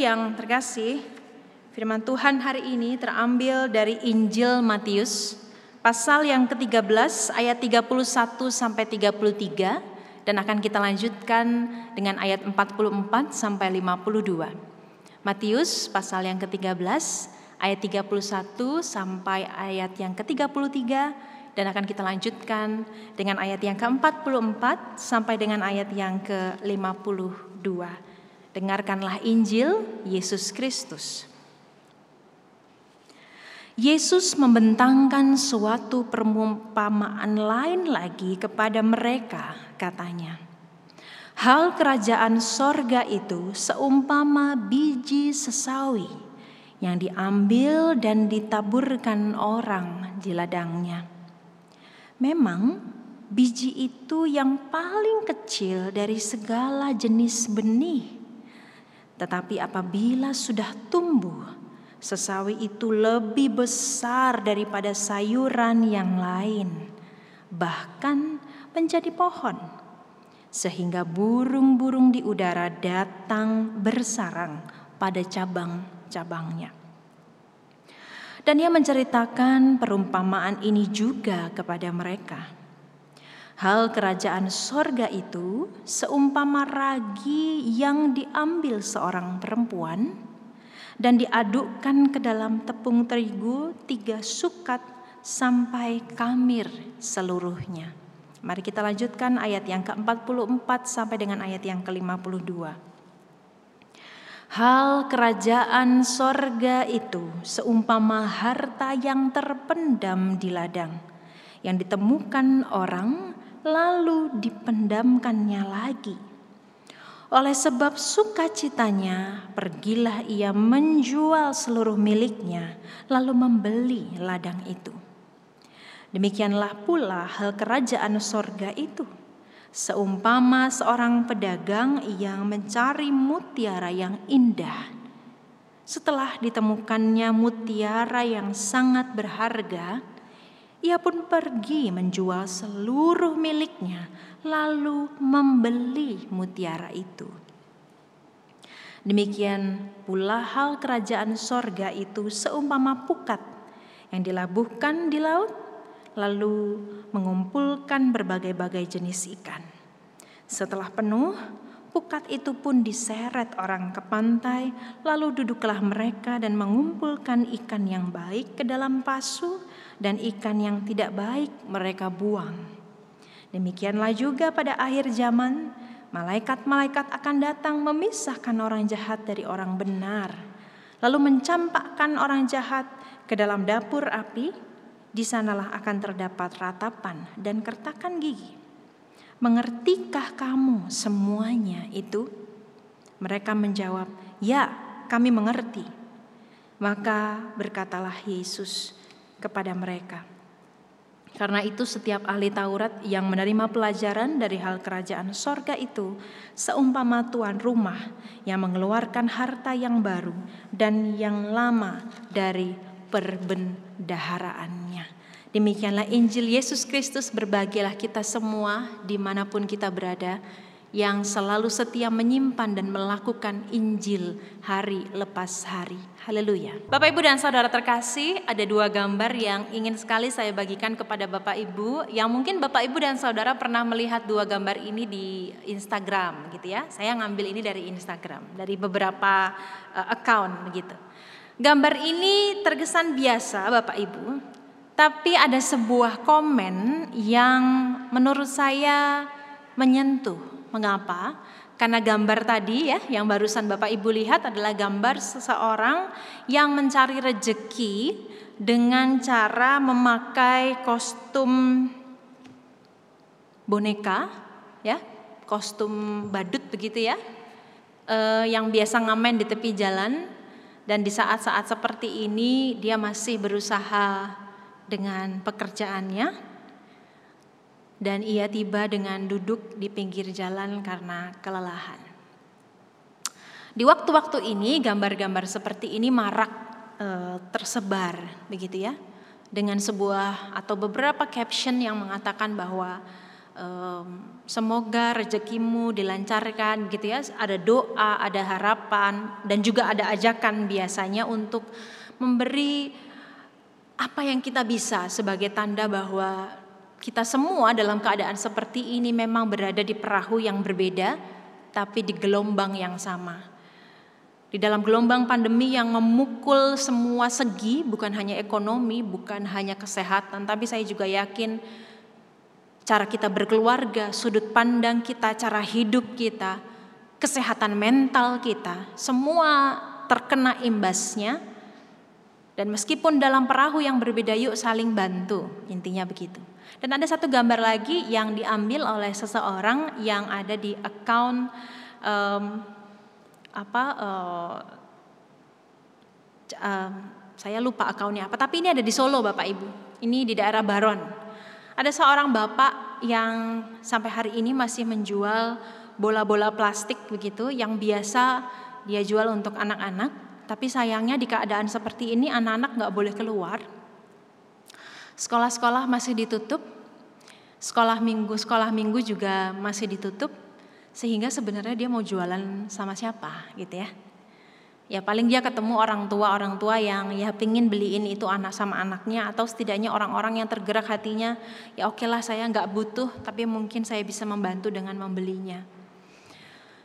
yang terkasih, firman Tuhan hari ini terambil dari Injil Matius pasal yang ke-13 ayat 31 sampai 33 dan akan kita lanjutkan dengan ayat 44 sampai 52. Matius pasal yang ke-13 ayat 31 sampai ayat yang ke-33 dan akan kita lanjutkan dengan ayat yang ke-44 sampai dengan ayat yang ke-52. Dengarkanlah Injil Yesus Kristus. Yesus membentangkan suatu perumpamaan lain lagi kepada mereka, katanya. Hal kerajaan sorga itu seumpama biji sesawi yang diambil dan ditaburkan orang di ladangnya. Memang biji itu yang paling kecil dari segala jenis benih tetapi apabila sudah tumbuh, sesawi itu lebih besar daripada sayuran yang lain, bahkan menjadi pohon, sehingga burung-burung di udara datang bersarang pada cabang-cabangnya. Dan ia menceritakan perumpamaan ini juga kepada mereka Hal kerajaan sorga itu seumpama ragi yang diambil seorang perempuan dan diadukkan ke dalam tepung terigu tiga sukat sampai kamir seluruhnya. Mari kita lanjutkan ayat yang ke-44 sampai dengan ayat yang ke-52. Hal kerajaan sorga itu seumpama harta yang terpendam di ladang, yang ditemukan orang lalu dipendamkannya lagi. Oleh sebab sukacitanya, pergilah ia menjual seluruh miliknya, lalu membeli ladang itu. Demikianlah pula hal kerajaan sorga itu. Seumpama seorang pedagang yang mencari mutiara yang indah. Setelah ditemukannya mutiara yang sangat berharga, ia pun pergi menjual seluruh miliknya, lalu membeli mutiara itu. Demikian pula hal kerajaan sorga itu seumpama pukat yang dilabuhkan di laut, lalu mengumpulkan berbagai-bagai jenis ikan. Setelah penuh, pukat itu pun diseret orang ke pantai, lalu duduklah mereka dan mengumpulkan ikan yang baik ke dalam pasu dan ikan yang tidak baik mereka buang. Demikianlah juga pada akhir zaman, malaikat-malaikat akan datang memisahkan orang jahat dari orang benar, lalu mencampakkan orang jahat ke dalam dapur api. Di sanalah akan terdapat ratapan dan kertakan gigi. Mengertikah kamu semuanya itu? Mereka menjawab, "Ya, kami mengerti." Maka berkatalah Yesus, kepada mereka. Karena itu setiap ahli Taurat yang menerima pelajaran dari hal kerajaan sorga itu seumpama tuan rumah yang mengeluarkan harta yang baru dan yang lama dari perbendaharaannya. Demikianlah Injil Yesus Kristus berbagilah kita semua di mana pun kita berada yang selalu setia menyimpan dan melakukan Injil hari lepas hari. Haleluya. Bapak Ibu dan Saudara terkasih, ada dua gambar yang ingin sekali saya bagikan kepada Bapak Ibu yang mungkin Bapak Ibu dan Saudara pernah melihat dua gambar ini di Instagram gitu ya. Saya ngambil ini dari Instagram, dari beberapa uh, account begitu. Gambar ini terkesan biasa Bapak Ibu, tapi ada sebuah komen yang menurut saya menyentuh Mengapa? Karena gambar tadi ya yang barusan Bapak Ibu lihat adalah gambar seseorang yang mencari rejeki dengan cara memakai kostum boneka ya, kostum badut begitu ya. Eh, yang biasa ngamen di tepi jalan dan di saat-saat seperti ini dia masih berusaha dengan pekerjaannya dan ia tiba dengan duduk di pinggir jalan karena kelelahan. Di waktu-waktu ini gambar-gambar seperti ini marak e, tersebar begitu ya dengan sebuah atau beberapa caption yang mengatakan bahwa e, semoga rezekimu dilancarkan gitu ya. Ada doa, ada harapan dan juga ada ajakan biasanya untuk memberi apa yang kita bisa sebagai tanda bahwa kita semua dalam keadaan seperti ini memang berada di perahu yang berbeda tapi di gelombang yang sama. Di dalam gelombang pandemi yang memukul semua segi, bukan hanya ekonomi, bukan hanya kesehatan, tapi saya juga yakin cara kita berkeluarga, sudut pandang kita, cara hidup kita, kesehatan mental kita, semua terkena imbasnya. Dan meskipun dalam perahu yang berbeda, yuk saling bantu, intinya begitu. Dan ada satu gambar lagi yang diambil oleh seseorang yang ada di account um, apa uh, uh, saya lupa akunnya apa. Tapi ini ada di Solo Bapak Ibu. Ini di daerah Baron. Ada seorang bapak yang sampai hari ini masih menjual bola-bola plastik begitu yang biasa dia jual untuk anak-anak tapi sayangnya di keadaan seperti ini anak-anak nggak boleh keluar sekolah-sekolah masih ditutup sekolah minggu sekolah minggu juga masih ditutup sehingga sebenarnya dia mau jualan sama siapa gitu ya. Ya paling dia ketemu orang tua orang tua yang ya pingin beliin itu anak sama anaknya atau setidaknya orang-orang yang tergerak hatinya ya oke lah saya nggak butuh tapi mungkin saya bisa membantu dengan membelinya.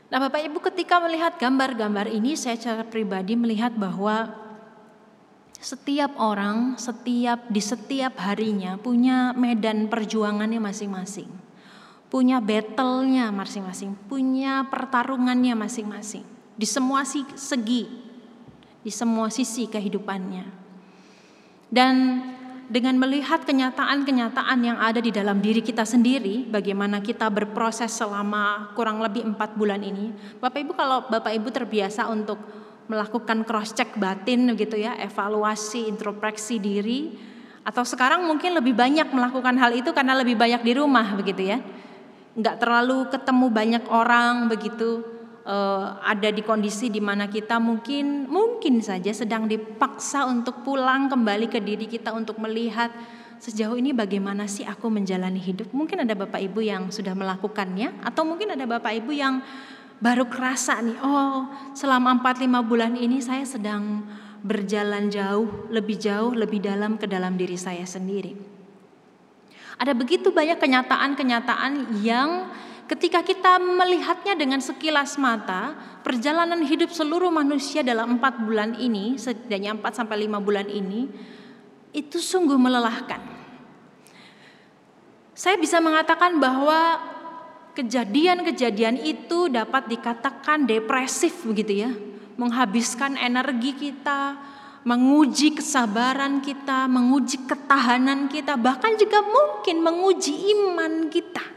Nah Bapak Ibu ketika melihat gambar-gambar ini saya secara pribadi melihat bahwa setiap orang setiap di setiap harinya punya medan perjuangannya masing-masing punya battle-nya masing-masing, punya pertarungannya masing-masing di semua segi, di semua sisi kehidupannya. Dan dengan melihat kenyataan-kenyataan yang ada di dalam diri kita sendiri, bagaimana kita berproses selama kurang lebih empat bulan ini, Bapak Ibu kalau Bapak Ibu terbiasa untuk melakukan cross check batin gitu ya, evaluasi, introspeksi diri, atau sekarang mungkin lebih banyak melakukan hal itu karena lebih banyak di rumah begitu ya. Nggak terlalu ketemu banyak orang begitu uh, ada di kondisi di mana kita mungkin mungkin saja sedang dipaksa untuk pulang kembali ke diri kita untuk melihat sejauh ini bagaimana sih aku menjalani hidup. Mungkin ada Bapak Ibu yang sudah melakukannya atau mungkin ada Bapak Ibu yang baru kerasa nih, oh selama 4-5 bulan ini saya sedang berjalan jauh, lebih jauh, lebih dalam ke dalam diri saya sendiri. Ada begitu banyak kenyataan-kenyataan yang ketika kita melihatnya dengan sekilas mata, perjalanan hidup seluruh manusia dalam empat bulan ini, setidaknya empat sampai lima bulan ini, itu sungguh melelahkan. Saya bisa mengatakan bahwa kejadian-kejadian itu dapat dikatakan depresif begitu ya, menghabiskan energi kita, menguji kesabaran kita, menguji ketahanan kita, bahkan juga mungkin menguji iman kita.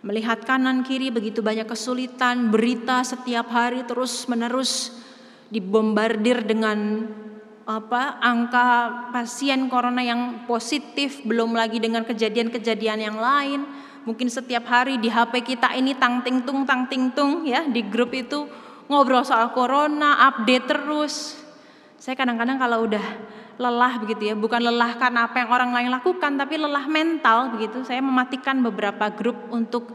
Melihat kanan kiri begitu banyak kesulitan, berita setiap hari terus-menerus dibombardir dengan apa angka pasien corona yang positif, belum lagi dengan kejadian-kejadian yang lain. Mungkin setiap hari di HP kita ini tang ting tung tang ting tung ya di grup itu ngobrol soal corona, update terus. Saya kadang-kadang kalau udah lelah begitu ya, bukan lelah karena apa yang orang lain lakukan, tapi lelah mental begitu. Saya mematikan beberapa grup untuk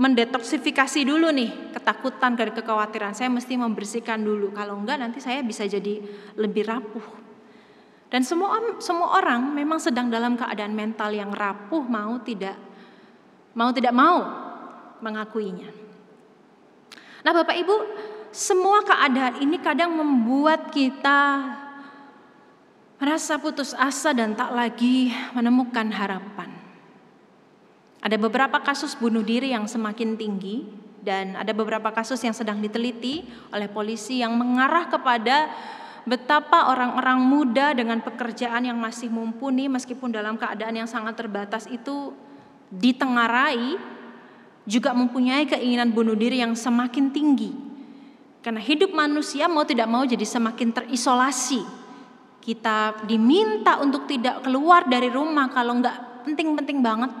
mendetoksifikasi dulu nih ketakutan dari kekhawatiran. Saya mesti membersihkan dulu. Kalau enggak nanti saya bisa jadi lebih rapuh. Dan semua semua orang memang sedang dalam keadaan mental yang rapuh mau tidak mau tidak mau mengakuinya. Nah, Bapak Ibu, semua keadaan ini kadang membuat kita merasa putus asa dan tak lagi menemukan harapan. Ada beberapa kasus bunuh diri yang semakin tinggi dan ada beberapa kasus yang sedang diteliti oleh polisi yang mengarah kepada betapa orang-orang muda dengan pekerjaan yang masih mumpuni meskipun dalam keadaan yang sangat terbatas itu ditengarai juga mempunyai keinginan bunuh diri yang semakin tinggi. Karena hidup manusia mau tidak mau jadi semakin terisolasi. Kita diminta untuk tidak keluar dari rumah kalau nggak penting-penting banget.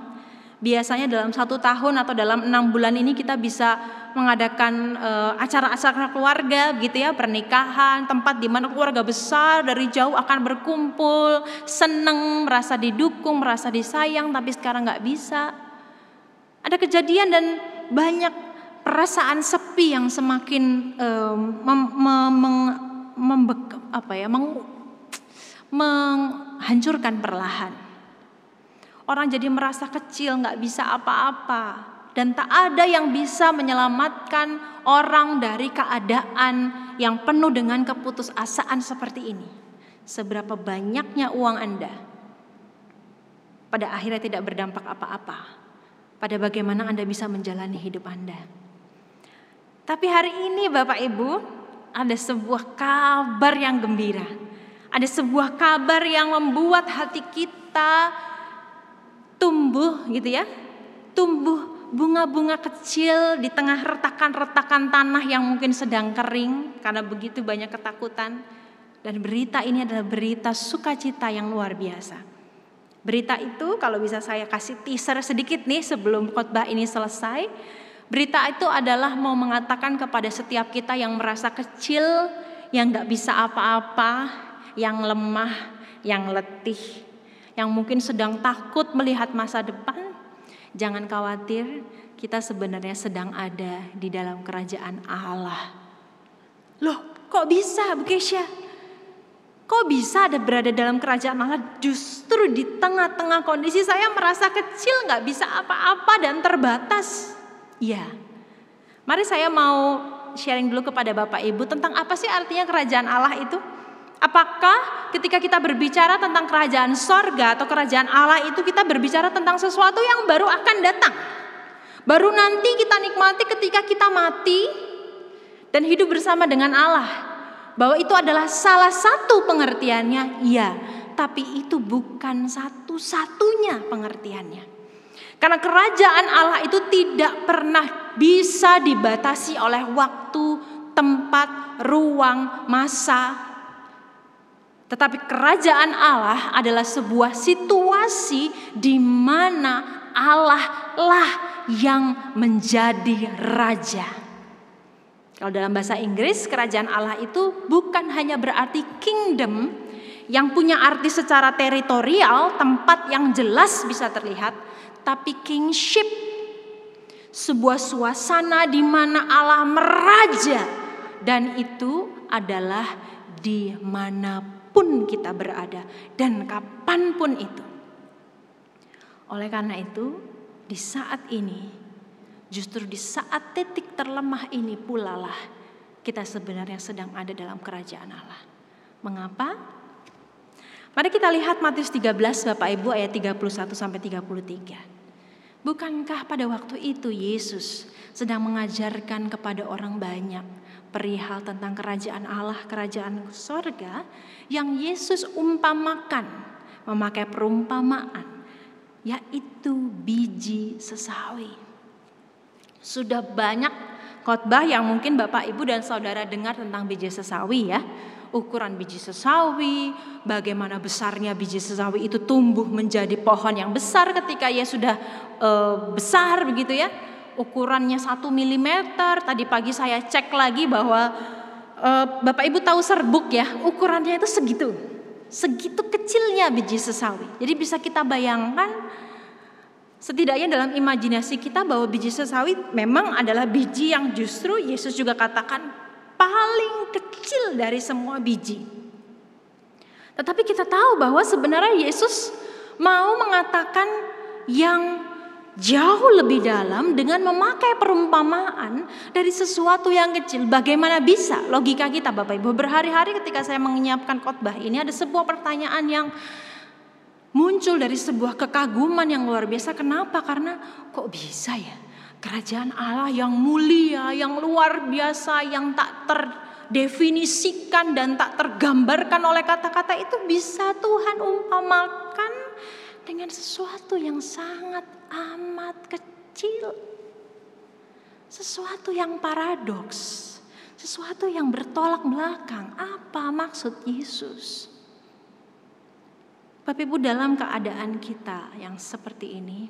biasanya dalam satu tahun atau dalam enam bulan ini kita bisa mengadakan eh, acara-acara keluarga gitu ya pernikahan tempat di mana keluarga besar dari jauh akan berkumpul seneng merasa didukung merasa disayang tapi sekarang nggak bisa ada kejadian dan banyak perasaan sepi yang semakin um, mem, mem, mem, apa ya meng, menghancurkan perlahan Orang jadi merasa kecil, nggak bisa apa-apa. Dan tak ada yang bisa menyelamatkan orang dari keadaan yang penuh dengan keputusasaan seperti ini. Seberapa banyaknya uang Anda pada akhirnya tidak berdampak apa-apa pada bagaimana Anda bisa menjalani hidup Anda. Tapi hari ini Bapak Ibu ada sebuah kabar yang gembira. Ada sebuah kabar yang membuat hati kita tumbuh gitu ya, tumbuh bunga-bunga kecil di tengah retakan-retakan tanah yang mungkin sedang kering karena begitu banyak ketakutan. Dan berita ini adalah berita sukacita yang luar biasa. Berita itu kalau bisa saya kasih teaser sedikit nih sebelum khotbah ini selesai. Berita itu adalah mau mengatakan kepada setiap kita yang merasa kecil, yang gak bisa apa-apa, yang lemah, yang letih, yang mungkin sedang takut melihat masa depan, jangan khawatir, kita sebenarnya sedang ada di dalam kerajaan Allah. Loh, kok bisa Bu Kesha? Kok bisa ada berada dalam kerajaan Allah justru di tengah-tengah kondisi saya merasa kecil, nggak bisa apa-apa dan terbatas? Iya. Mari saya mau sharing dulu kepada Bapak Ibu tentang apa sih artinya kerajaan Allah itu? Apakah ketika kita berbicara tentang kerajaan sorga atau kerajaan Allah itu kita berbicara tentang sesuatu yang baru akan datang? Baru nanti kita nikmati ketika kita mati dan hidup bersama dengan Allah. Bahwa itu adalah salah satu pengertiannya, iya. Tapi itu bukan satu-satunya pengertiannya. Karena kerajaan Allah itu tidak pernah bisa dibatasi oleh waktu, tempat, ruang, masa, tetapi kerajaan Allah adalah sebuah situasi di mana Allah lah yang menjadi raja. Kalau dalam bahasa Inggris, kerajaan Allah itu bukan hanya berarti kingdom yang punya arti secara teritorial, tempat yang jelas bisa terlihat, tapi kingship sebuah suasana di mana Allah meraja dan itu adalah di mana di mana pun kita berada dan kapan pun itu. Oleh karena itu, di saat ini, justru di saat titik terlemah ini pula lah kita sebenarnya sedang ada dalam kerajaan Allah. Mengapa? Mari kita lihat Matius 13 Bapak Ibu ayat 31 sampai 33. Bukankah pada waktu itu Yesus sedang mengajarkan kepada orang banyak perihal tentang kerajaan Allah, kerajaan sorga yang Yesus umpamakan, memakai perumpamaan, yaitu biji sesawi. Sudah banyak khotbah yang mungkin Bapak Ibu dan Saudara dengar tentang biji sesawi ya. Ukuran biji sesawi, bagaimana besarnya biji sesawi itu tumbuh menjadi pohon yang besar ketika ia sudah e, besar begitu ya ukurannya satu mm. Tadi pagi saya cek lagi bahwa e, Bapak Ibu tahu serbuk ya, ukurannya itu segitu. Segitu kecilnya biji sesawi. Jadi bisa kita bayangkan setidaknya dalam imajinasi kita bahwa biji sesawi memang adalah biji yang justru Yesus juga katakan paling kecil dari semua biji. Tetapi kita tahu bahwa sebenarnya Yesus mau mengatakan yang jauh lebih dalam dengan memakai perumpamaan dari sesuatu yang kecil. Bagaimana bisa logika kita Bapak Ibu berhari-hari ketika saya menyiapkan khotbah ini ada sebuah pertanyaan yang muncul dari sebuah kekaguman yang luar biasa. Kenapa? Karena kok bisa ya kerajaan Allah yang mulia, yang luar biasa, yang tak terdefinisikan dan tak tergambarkan oleh kata-kata itu bisa Tuhan umpamakan dengan sesuatu yang sangat amat kecil. Sesuatu yang paradoks, sesuatu yang bertolak belakang. Apa maksud Yesus? Bapak Ibu dalam keadaan kita yang seperti ini,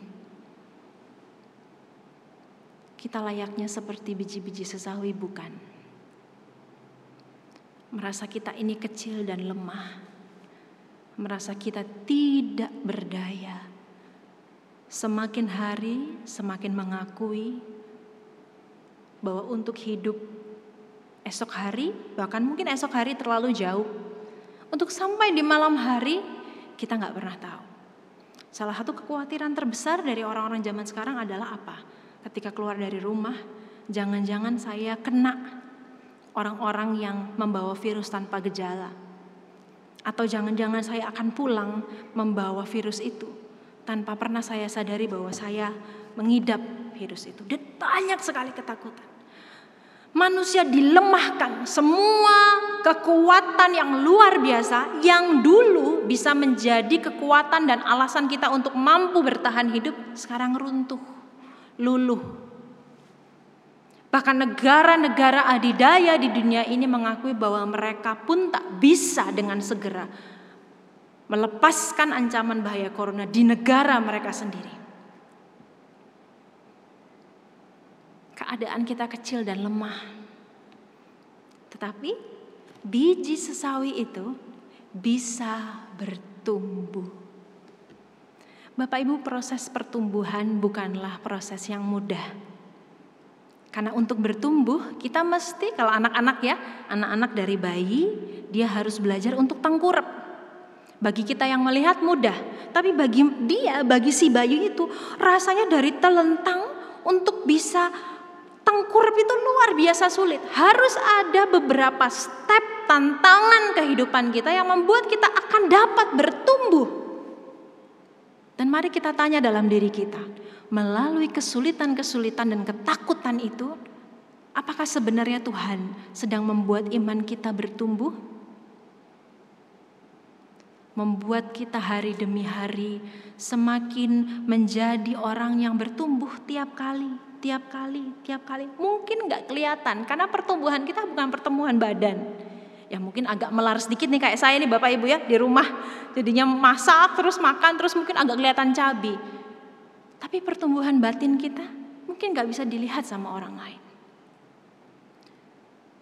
kita layaknya seperti biji-biji sesawi bukan? Merasa kita ini kecil dan lemah. Merasa kita tidak berdaya. Semakin hari semakin mengakui bahwa untuk hidup esok hari, bahkan mungkin esok hari terlalu jauh. Untuk sampai di malam hari, kita nggak pernah tahu. Salah satu kekhawatiran terbesar dari orang-orang zaman sekarang adalah apa? ketika keluar dari rumah, jangan-jangan saya kena orang-orang yang membawa virus tanpa gejala. Atau jangan-jangan saya akan pulang membawa virus itu tanpa pernah saya sadari bahwa saya mengidap virus itu. Dan banyak sekali ketakutan. Manusia dilemahkan semua kekuatan yang luar biasa yang dulu bisa menjadi kekuatan dan alasan kita untuk mampu bertahan hidup sekarang runtuh luluh. Bahkan negara-negara adidaya di dunia ini mengakui bahwa mereka pun tak bisa dengan segera melepaskan ancaman bahaya corona di negara mereka sendiri. Keadaan kita kecil dan lemah. Tetapi biji sesawi itu bisa bertumbuh. Bapak Ibu, proses pertumbuhan bukanlah proses yang mudah. Karena untuk bertumbuh, kita mesti kalau anak-anak ya, anak-anak dari bayi, dia harus belajar untuk tengkurap. Bagi kita yang melihat mudah, tapi bagi dia, bagi si bayi itu rasanya dari telentang untuk bisa tengkurap itu luar biasa sulit. Harus ada beberapa step tantangan kehidupan kita yang membuat kita akan dapat bertumbuh. Dan mari kita tanya dalam diri kita, melalui kesulitan-kesulitan dan ketakutan itu, apakah sebenarnya Tuhan sedang membuat iman kita bertumbuh? Membuat kita hari demi hari semakin menjadi orang yang bertumbuh tiap kali, tiap kali, tiap kali. Mungkin nggak kelihatan karena pertumbuhan kita bukan pertumbuhan badan, ya mungkin agak melar sedikit nih kayak saya nih Bapak Ibu ya di rumah. Jadinya masak terus makan terus mungkin agak kelihatan cabi. Tapi pertumbuhan batin kita mungkin nggak bisa dilihat sama orang lain.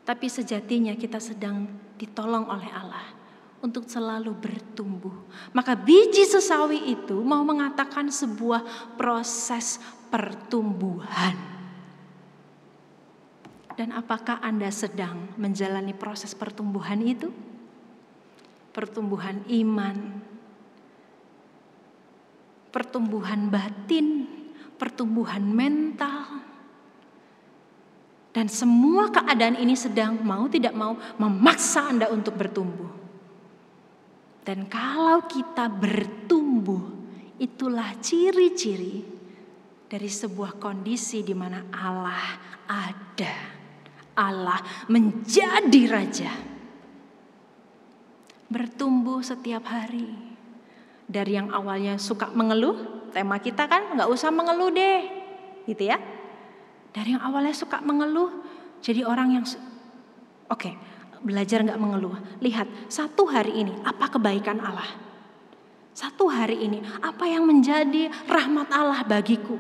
Tapi sejatinya kita sedang ditolong oleh Allah untuk selalu bertumbuh. Maka biji sesawi itu mau mengatakan sebuah proses pertumbuhan. Dan apakah Anda sedang menjalani proses pertumbuhan itu? Pertumbuhan iman, pertumbuhan batin, pertumbuhan mental. Dan semua keadaan ini sedang mau tidak mau memaksa Anda untuk bertumbuh. Dan kalau kita bertumbuh, itulah ciri-ciri dari sebuah kondisi di mana Allah ada. Allah menjadi raja. Bertumbuh setiap hari. Dari yang awalnya suka mengeluh, tema kita kan nggak usah mengeluh deh, gitu ya. Dari yang awalnya suka mengeluh, jadi orang yang oke okay, belajar nggak mengeluh. Lihat satu hari ini apa kebaikan Allah. Satu hari ini apa yang menjadi rahmat Allah bagiku.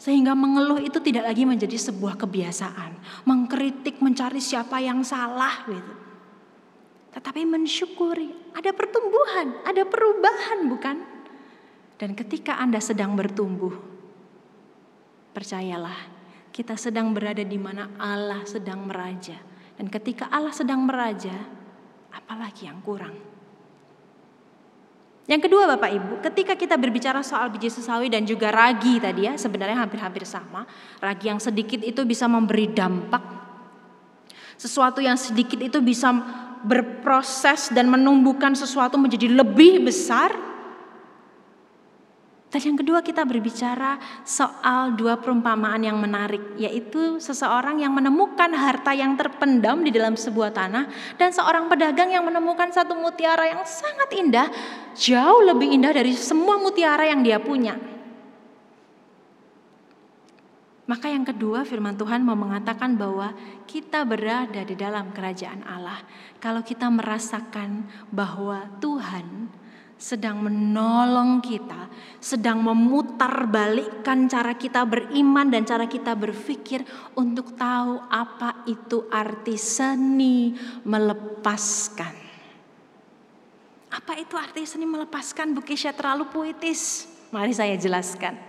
Sehingga mengeluh itu tidak lagi menjadi sebuah kebiasaan. Mengkritik, mencari siapa yang salah gitu. Tetapi mensyukuri, ada pertumbuhan, ada perubahan bukan? Dan ketika Anda sedang bertumbuh, percayalah, kita sedang berada di mana Allah sedang meraja. Dan ketika Allah sedang meraja, apalagi yang kurang? Yang kedua Bapak Ibu, ketika kita berbicara soal biji sesawi dan juga ragi tadi ya, sebenarnya hampir-hampir sama. Ragi yang sedikit itu bisa memberi dampak. Sesuatu yang sedikit itu bisa berproses dan menumbuhkan sesuatu menjadi lebih besar dan yang kedua kita berbicara soal dua perumpamaan yang menarik, yaitu seseorang yang menemukan harta yang terpendam di dalam sebuah tanah dan seorang pedagang yang menemukan satu mutiara yang sangat indah, jauh lebih indah dari semua mutiara yang dia punya. Maka yang kedua firman Tuhan mau mengatakan bahwa kita berada di dalam kerajaan Allah. Kalau kita merasakan bahwa Tuhan sedang menolong kita, sedang memutar balikkan cara kita beriman dan cara kita berpikir untuk tahu apa itu arti seni melepaskan. Apa itu arti seni melepaskan? Bu Kisha terlalu puitis. Mari saya jelaskan.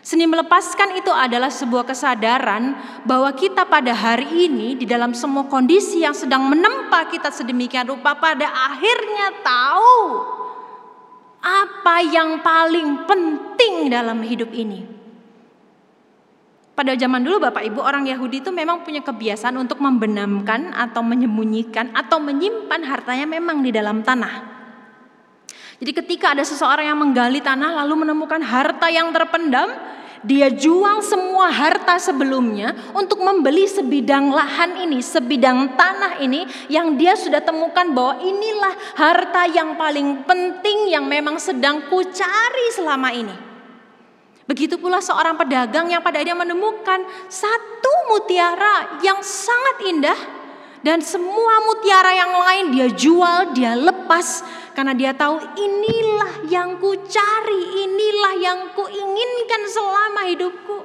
Seni melepaskan itu adalah sebuah kesadaran bahwa kita pada hari ini di dalam semua kondisi yang sedang menempa kita sedemikian rupa pada akhirnya tahu apa yang paling penting dalam hidup ini. Pada zaman dulu Bapak Ibu orang Yahudi itu memang punya kebiasaan untuk membenamkan atau menyembunyikan atau menyimpan hartanya memang di dalam tanah. Jadi ketika ada seseorang yang menggali tanah lalu menemukan harta yang terpendam, dia jual semua harta sebelumnya untuk membeli sebidang lahan ini, sebidang tanah ini yang dia sudah temukan bahwa inilah harta yang paling penting yang memang sedang kucari selama ini. Begitu pula seorang pedagang yang pada dia menemukan satu mutiara yang sangat indah dan semua mutiara yang lain dia jual, dia lepas karena dia tahu inilah yang ku cari, inilah yang ku inginkan selama hidupku.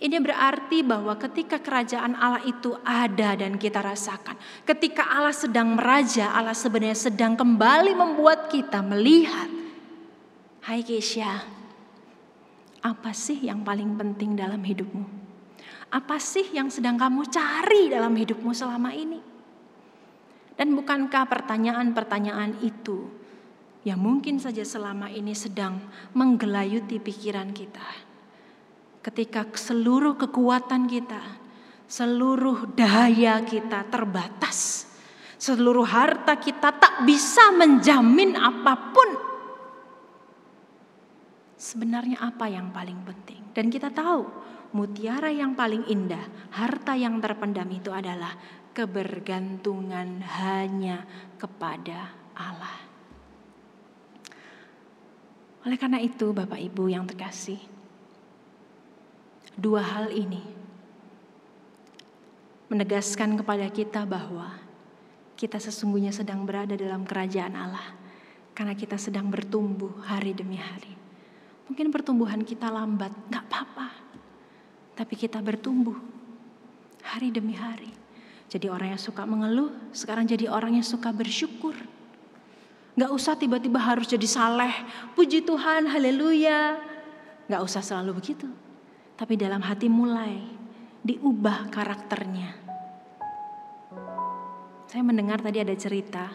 Ini berarti bahwa ketika kerajaan Allah itu ada dan kita rasakan. Ketika Allah sedang meraja, Allah sebenarnya sedang kembali membuat kita melihat. Hai Keisha, apa sih yang paling penting dalam hidupmu? Apa sih yang sedang kamu cari dalam hidupmu selama ini? Dan bukankah pertanyaan-pertanyaan itu yang mungkin saja selama ini sedang menggelayuti pikiran kita? Ketika seluruh kekuatan kita, seluruh daya kita terbatas, seluruh harta kita tak bisa menjamin apa pun. Sebenarnya apa yang paling penting? Dan kita tahu mutiara yang paling indah, harta yang terpendam itu adalah kebergantungan hanya kepada Allah. Oleh karena itu, Bapak Ibu yang terkasih, dua hal ini menegaskan kepada kita bahwa kita sesungguhnya sedang berada dalam kerajaan Allah karena kita sedang bertumbuh hari demi hari. Mungkin pertumbuhan kita lambat, nggak apa-apa, tapi kita bertumbuh hari demi hari. Jadi orang yang suka mengeluh, sekarang jadi orang yang suka bersyukur. Gak usah tiba-tiba harus jadi saleh, puji Tuhan, haleluya. Gak usah selalu begitu. Tapi dalam hati mulai diubah karakternya. Saya mendengar tadi ada cerita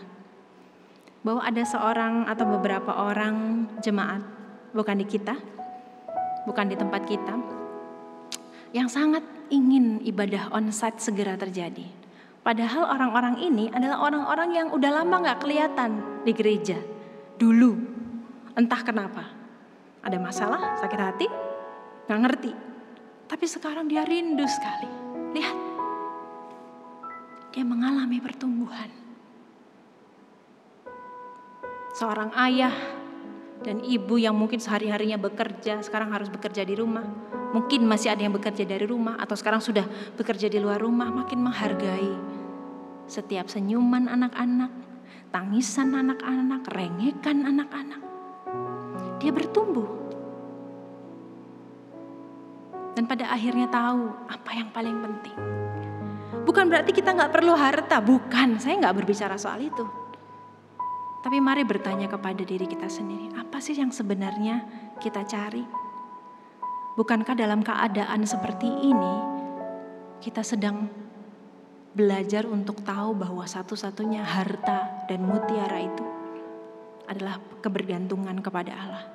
bahwa ada seorang atau beberapa orang jemaat, bukan di kita, bukan di tempat kita, yang sangat ingin ibadah onsite segera terjadi. Padahal orang-orang ini adalah orang-orang yang udah lama gak kelihatan di gereja. Dulu, entah kenapa. Ada masalah, sakit hati, gak ngerti. Tapi sekarang dia rindu sekali. Lihat, dia mengalami pertumbuhan. Seorang ayah dan ibu yang mungkin sehari-harinya bekerja, sekarang harus bekerja di rumah. Mungkin masih ada yang bekerja dari rumah atau sekarang sudah bekerja di luar rumah, makin menghargai setiap senyuman anak-anak, tangisan anak-anak, rengekan anak-anak. Dia bertumbuh. Dan pada akhirnya tahu apa yang paling penting. Bukan berarti kita nggak perlu harta, bukan. Saya nggak berbicara soal itu. Tapi mari bertanya kepada diri kita sendiri, apa sih yang sebenarnya kita cari? Bukankah dalam keadaan seperti ini kita sedang belajar untuk tahu bahwa satu-satunya harta dan mutiara itu adalah kebergantungan kepada Allah.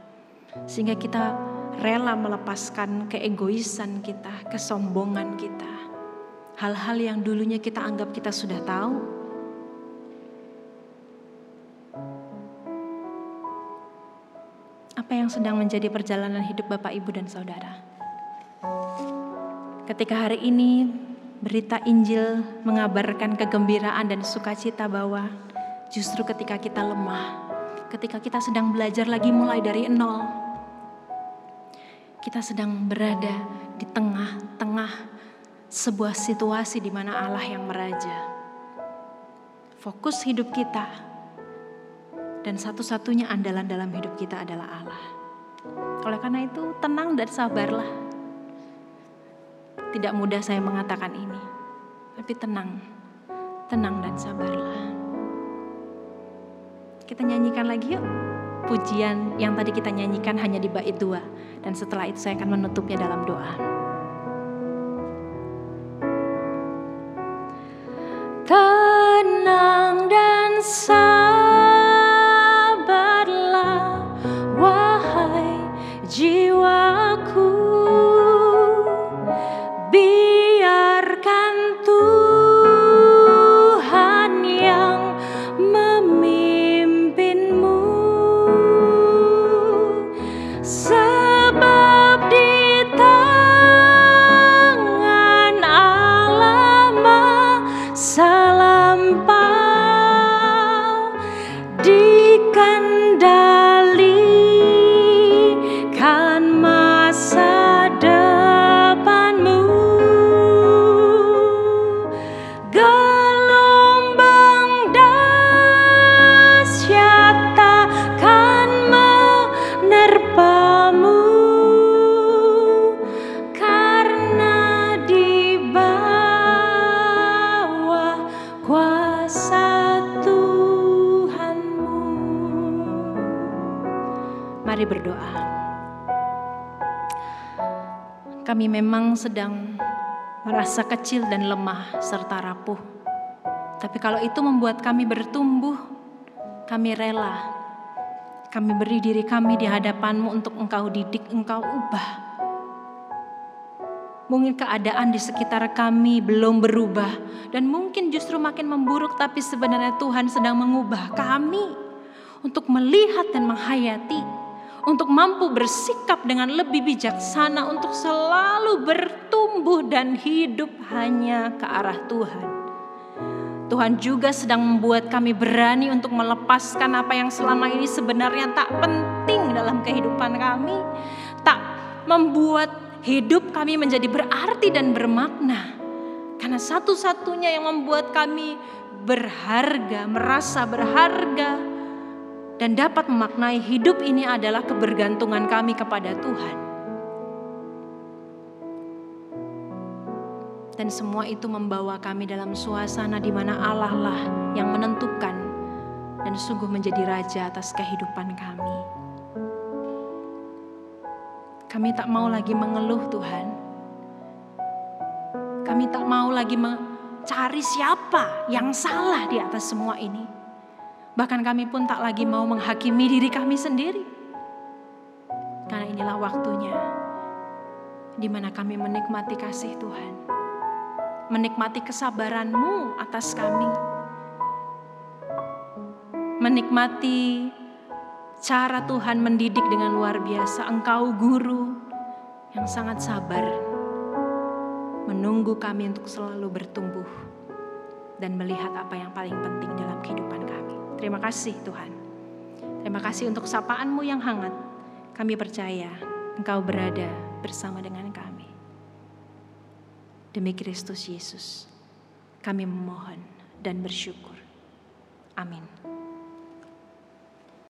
Sehingga kita rela melepaskan keegoisan kita, kesombongan kita. Hal-hal yang dulunya kita anggap kita sudah tahu. Apa yang sedang menjadi perjalanan hidup Bapak, Ibu, dan Saudara? Ketika hari ini Berita Injil mengabarkan kegembiraan dan sukacita bahwa justru ketika kita lemah, ketika kita sedang belajar lagi mulai dari nol, kita sedang berada di tengah-tengah sebuah situasi di mana Allah yang meraja. Fokus hidup kita Dan satu-satunya andalan dalam hidup kita adalah Allah. Oleh karena itu, tenang dan sabarlah. Tidak mudah saya mengatakan ini, tapi tenang, tenang dan sabarlah. Kita nyanyikan lagi yuk pujian yang tadi kita nyanyikan hanya di bait dua. Dan setelah itu saya akan menutupnya dalam doa. Tenang dan sabarlah sedang merasa kecil dan lemah serta rapuh. Tapi kalau itu membuat kami bertumbuh, kami rela. Kami beri diri kami di hadapanmu untuk engkau didik, engkau ubah. Mungkin keadaan di sekitar kami belum berubah dan mungkin justru makin memburuk tapi sebenarnya Tuhan sedang mengubah kami untuk melihat dan menghayati untuk mampu bersikap dengan lebih bijaksana untuk selalu bertumbuh dan hidup hanya ke arah Tuhan. Tuhan juga sedang membuat kami berani untuk melepaskan apa yang selama ini sebenarnya tak penting dalam kehidupan kami, tak membuat hidup kami menjadi berarti dan bermakna. Karena satu-satunya yang membuat kami berharga, merasa berharga, dan dapat memaknai hidup ini adalah kebergantungan kami kepada Tuhan. Dan semua itu membawa kami dalam suasana di mana Allah lah yang menentukan dan sungguh menjadi raja atas kehidupan kami. Kami tak mau lagi mengeluh Tuhan. Kami tak mau lagi mencari siapa yang salah di atas semua ini. Bahkan kami pun tak lagi mau menghakimi diri kami sendiri. Karena inilah waktunya di mana kami menikmati kasih Tuhan. Menikmati kesabaran-Mu atas kami. Menikmati cara Tuhan mendidik dengan luar biasa. Engkau guru yang sangat sabar. Menunggu kami untuk selalu bertumbuh dan melihat apa yang paling penting dalam kehidupan kami. Terima kasih Tuhan. Terima kasih untuk sapaanmu yang hangat. Kami percaya Engkau berada bersama dengan kami. Demi Kristus Yesus, kami memohon dan bersyukur. Amin.